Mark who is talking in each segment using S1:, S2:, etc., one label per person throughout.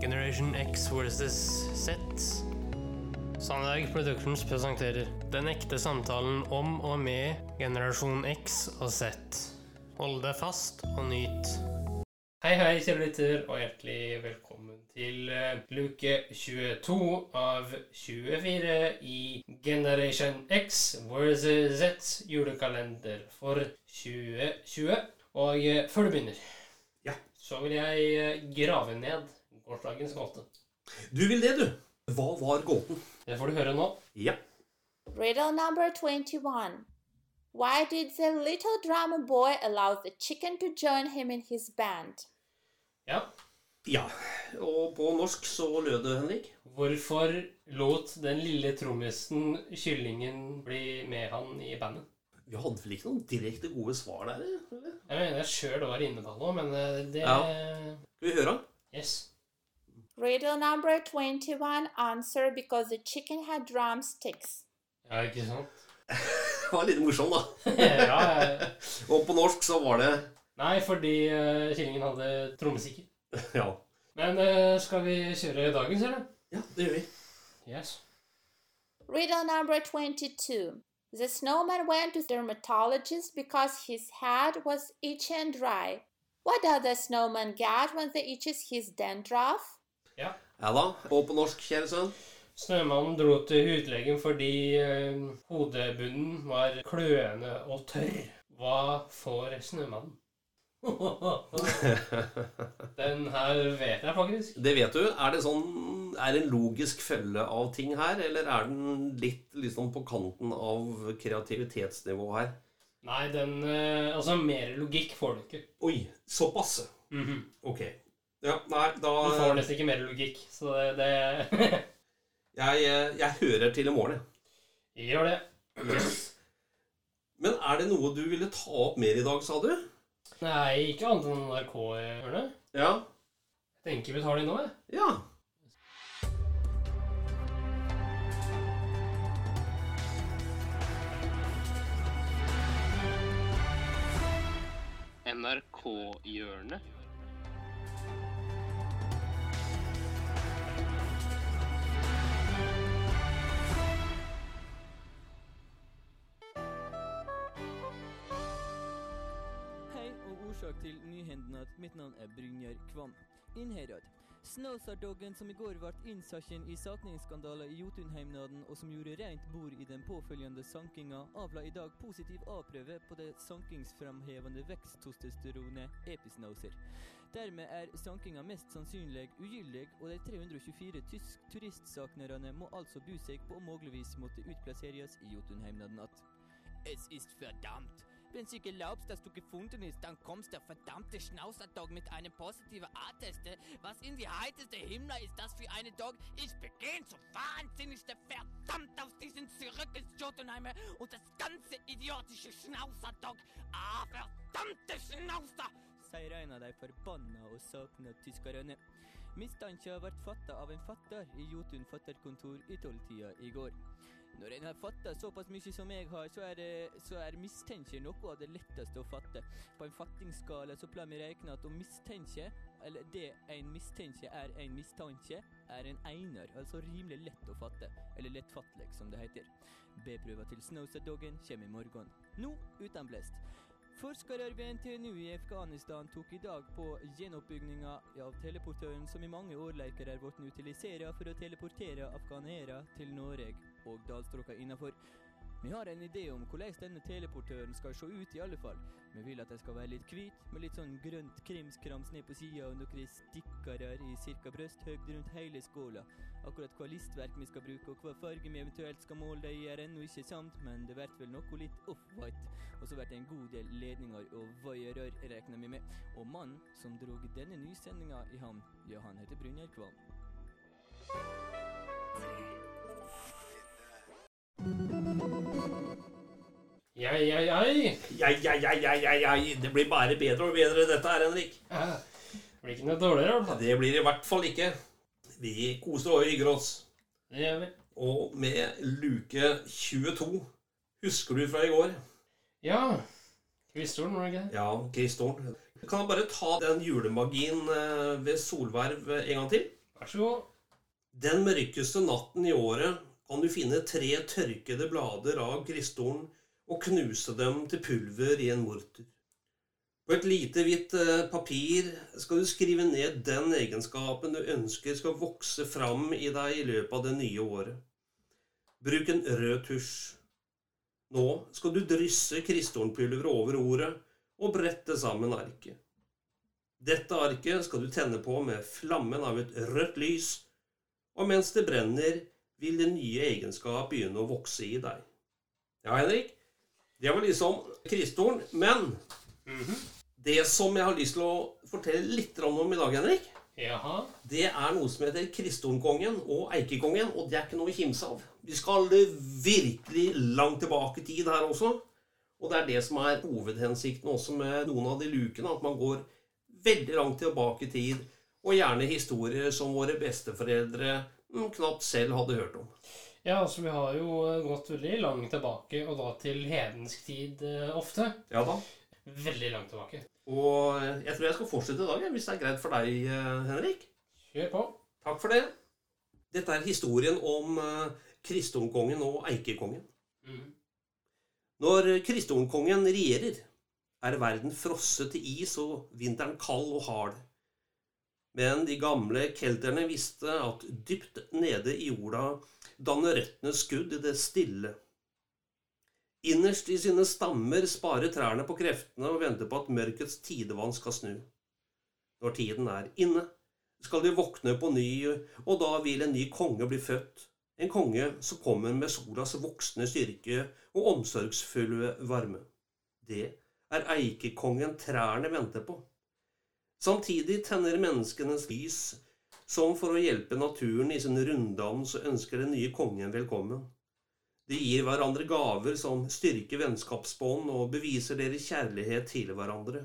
S1: Generation X versus Z. Sandberg Productions presenterer Den ekte samtalen om og med generasjon X og Z. Hold deg fast og nyt. Hei, hei, kjære lytter, og hjertelig velkommen til eh, luke 22 av 24 i Generation X versus Z julekalender for 2020. Og eh, før du begynner,
S2: Ja.
S1: så vil jeg eh, grave ned gårsdagens gåte.
S2: Du vil det, du. Hva var gåten?
S1: Det får du høre nå.
S2: Ja.
S3: Riddle number 21. Why did the little drummer boy allow the chicken to join him in his band?
S1: Ja.
S2: Ja. Og på norsk så lød det, Henrik.
S1: Hvorfor lot den lille trommisen kyllingen bli med han i bandet?
S2: Vi hadde vel ikke noen direkte gode svar der? eller?
S1: Jeg mener jeg sjøl var inne på noe, men eh, det
S2: Ja. Skal vi høre?
S1: Yes.
S3: Riddle number 21. Answer because the chicken had drumsticks.
S1: Ja, ikke sant?
S2: Det var litt morsom, da.
S1: ja, eh,
S2: Og på norsk så var det
S1: Nei, fordi uh, kyllingen hadde trommesikker.
S2: Ja.
S1: Men eh, skal vi kjøre dagens, eller?
S2: Ja, det gjør vi.
S1: Yes.
S3: Riddle number 22. The snowman went to dermatologist because his head was itchy and dry. What does the snowman get when they itches his dandruff?
S1: Ja.
S2: Ja da. Og på norsk, kjære sønn?
S1: Snømannen dro til hudlegen fordi eh, hodebunnen var kløende og tørr. Hva får snømannen? Den her vet jeg faktisk.
S2: Det vet du. Er det sånn Er det en logisk følge av ting her, eller er den litt liksom på kanten av kreativitetsnivå her?
S1: Nei, den eh, Altså, mer logikk får du ikke.
S2: Oi, såpass.
S1: Mhm.
S2: Ok. Ja, nei, da
S1: Du får nesten ikke mer logikk, så det, det
S2: jeg, eh, jeg hører til i morgen, jeg.
S1: Gjør det.
S2: Men er det noe du ville ta opp mer i dag, sa du?
S1: Nei, ikke annet enn NRK-hjørnet.
S2: Ja.
S1: Jeg tenker vi tar det nå, jeg.
S2: Ja.
S1: NRK-hjørnet.
S4: Og til nyhendene mitt navn er Brynjar Kvam. Innherad. Snåsardoggen som i går ble innsaken i sakningsskandaler i Jotunheimnaden og som gjorde rent bord i den påfølgende sankinga, avla i dag positiv A-prøve på det sankingsframhevende veksttestosteronet episnauser. Dermed er sankinga mest sannsynlig ugyldig, og de 324 tysk turistsaknerne må altså bu seg på å muligvis måtte utplasseres i Jotunheimnaden igjen. Es ist verdammt. Wenn Sie glaubst, dass du gefunden ist, dann kommst der verdammte Schnauzerdog mit einem positiven A-Teste. Was in die heiteste Himmler ist das für eine Dog? Ich begehe so wahnsinnigste verdammt aus diesen ins Jotunheimer und das ganze idiotische Schnauzerdog. Ah, verdammte Schnauzer! Sier en av de forbanna og savna tyskerne. Mistanken ble fatta av en fatter i Jotun fatterkontor i tolvtida i går. Når en har fatta såpass mye som jeg har, så er, det, så er mistenke noe av det letteste å fatte. På en fattingsskala så pleier vi regne at å mistenke, eller det en mistenke er en mistanke, er en einer, altså rimelig lett å fatte. Eller lettfattelig, som det heter. B-prøva til Snowset-doggen kommer i morgen. Nå uten blest. Forskere ved NTNU i Afghanistan tok i dag på gjenoppbygginga av teleportøren som i mange årleiker er blitt utilisert for å teleportere afghanere til Norge og dalstrøka innafor. Vi har en idé om hvordan denne teleportøren skal se ut, i alle fall. Vi vil at den skal være litt hvit, med litt sånn grønt krimskrams ned på sida og noen stikkere i cirka brysthøyde rundt hele skåla. Akkurat hva listverk vi skal bruke og hva farge vi eventuelt skal måle det i er ennå ikke sant, men det blir vel noe litt off-white. Og så blir det en god del ledninger og vaierrør, regner vi med. Og mannen som drog denne nysendinga i havn, ja, han heter Brynjar Kvam.
S1: Ja, ja. Ja,
S2: ja, ja, ja, ja, ja. Det blir bare bedre og bedre, dette her, Henrik.
S1: ja. Det blir ikke noe dårligere, i hvert fall.
S2: Det blir det i hvert fall ikke. Vi koser og hygger oss.
S1: Det gjør vi.
S2: Og med luke 22 Husker du fra i går?
S1: Ja. Kristoren, var det ikke det?
S2: Ja, Kristoren. Kan jeg bare ta den julemagien eh, ved solverv en gang til?
S1: Vær så god.
S2: Den mørkeste natten i året kan du finne tre tørkede blader av kristtorn og knuse dem til pulver i en morter. På et lite hvitt eh, papir skal du skrive ned den egenskapen du ønsker skal vokse fram i deg i løpet av det nye året. Bruk en rød tusj. Nå skal du drysse kristtornpulveret over ordet og brette sammen arket. Dette arket skal du tenne på med flammen av et rødt lys, og mens det brenner, vil den nye egenskap begynne å vokse i deg. Ja, Henrik, det var liksom kristtorn, men det som jeg har lyst til å fortelle litt om i dag, Henrik,
S1: Jaha.
S2: det er noe som heter Kristtornkongen og Eikekongen, og det er ikke noe å kimse av. Vi skal virkelig langt tilbake i tid her også. Og det er det som er hovedhensikten også med noen av de lukene, at man går veldig langt tilbake i tid, og gjerne historier som våre besteforeldre mm, knapt selv hadde hørt om.
S1: Ja, altså vi har jo eh, gått veldig langt tilbake, og da til hedensk tid eh, ofte.
S2: Ja da.
S1: Veldig langt tilbake.
S2: Og eh, jeg tror jeg skal fortsette i dag, hvis det er greit for deg, Henrik.
S1: Kjør på.
S2: Takk for det. Dette er historien om Kristtornkongen og Eikekongen.
S1: Mm.
S2: Når Kristtornkongen regjerer, er verden frosset til is og vinteren kald og hard. Men de gamle kelterne visste at dypt nede i jorda danner røttene skudd i det stille. Innerst i sine stammer sparer trærne på kreftene og venter på at mørkets tidevann skal snu. Når tiden er inne, skal de våkne på ny, og da vil en ny konge bli født. En konge som kommer med solas voksne styrke og omsorgsfulle varme. Det er eikekongen trærne venter på. Samtidig tenner menneskenes lys, som for å hjelpe naturen i sin runddans ønsker den nye kongen velkommen. De gir hverandre gaver som styrker vennskapsbånd og beviser deres kjærlighet til hverandre.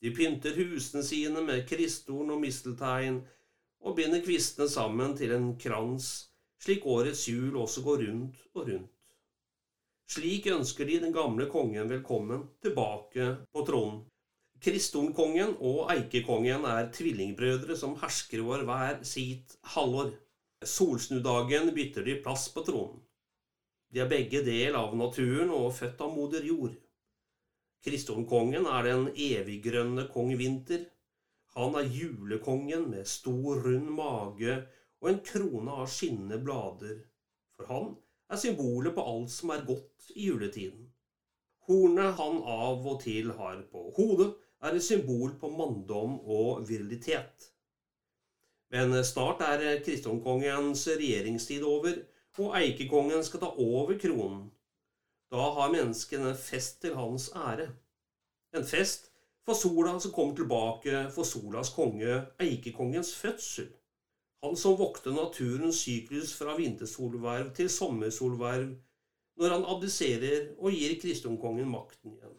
S2: De pynter husene sine med kristtorn og misteltein og binder kvistene sammen til en krans, slik årets jul også går rundt og rundt. Slik ønsker de den gamle kongen velkommen tilbake på tronen. Kristornkongen og Eikekongen er tvillingbrødre som hersker over hver sitt halvår. Solsnudagen bytter de plass på tronen. De er begge del av naturen og født av moder jord. Kristomkongen er den eviggrønne kong Vinter. Han er julekongen med stor, rund mage og en krone av skinnende blader. For han er symbolet på alt som er godt i juletiden. Hornet han av og til har på hodet, er et symbol på manndom og virilitet. Men snart er kristenkongens regjeringstid over, og Eikekongen skal ta over kronen. Da har menneskene en fest til hans ære. En fest for sola som kommer tilbake for solas konge, Eikekongens fødsel. Han som vokter naturens syklus fra vintersolverv til sommersolverv, når han abdiserer og gir kristenkongen makten igjen.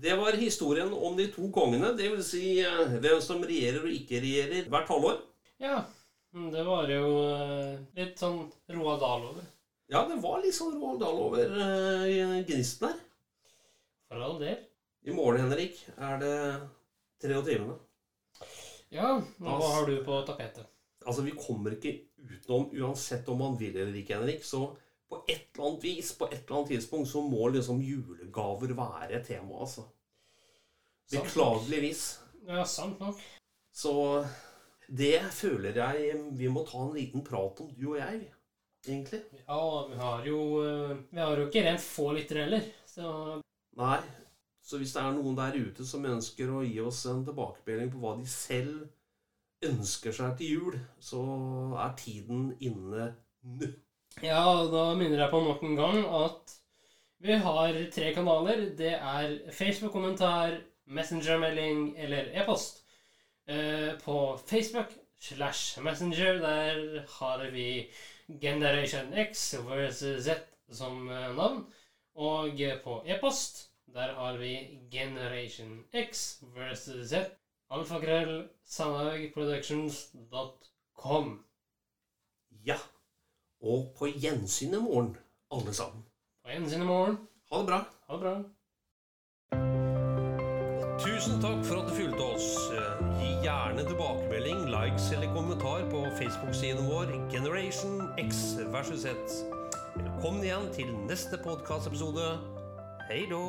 S2: Det var historien om de to kongene, dvs. Si, eh, hvem som regjerer og ikke regjerer hvert halvår.
S1: Ja, det var jo eh, litt sånn Roald Dahl over.
S2: Ja, det var litt sånn Roald Dahl over uh, gnisten her.
S1: For all del.
S2: I morgen, Henrik, er det 23.
S1: Ja, og hva har du på tapetet?
S2: Altså, vi kommer ikke utenom, uansett om man vil eller ikke, Henrik. Så på et eller annet vis, på et eller annet tidspunkt, så må liksom julegaver være et tema, altså. Beklageligvis.
S1: Ja, sant nok.
S2: Så det føler jeg vi må ta en liten prat om, du og jeg, egentlig.
S1: Ja, vi har jo eh, Vi har jo ikke rent få lyttere heller, så
S2: Nei. Så hvis det er noen der ute som ønsker å gi oss en tilbakemelding på hva de selv ønsker seg til jul, så er tiden inne nå.
S1: Ja, da minner jeg på nok en gang at vi har tre kanaler. Det er Facebook-kommentar, Messenger-melding eller e-post. Eh, på Facebook slash Messenger der har vi Generation X versus Z som eh, navn. Og eh, på e-post der har vi Generation X versus Z. Alfakrøll sandhaugproductions.com.
S2: Ja. Og på gjensyn i morgen, alle sammen.
S1: På gjensyn i morgen.
S2: Ha det bra.
S1: Ha det bra.
S2: Tusen takk for at du fulgte oss. Eh, Gi gjerne tilbakemelding, likes eller kommentar på Facebook-siden vår Generation X versus Z. Velkommen igjen til neste podkastepisode. Hei då!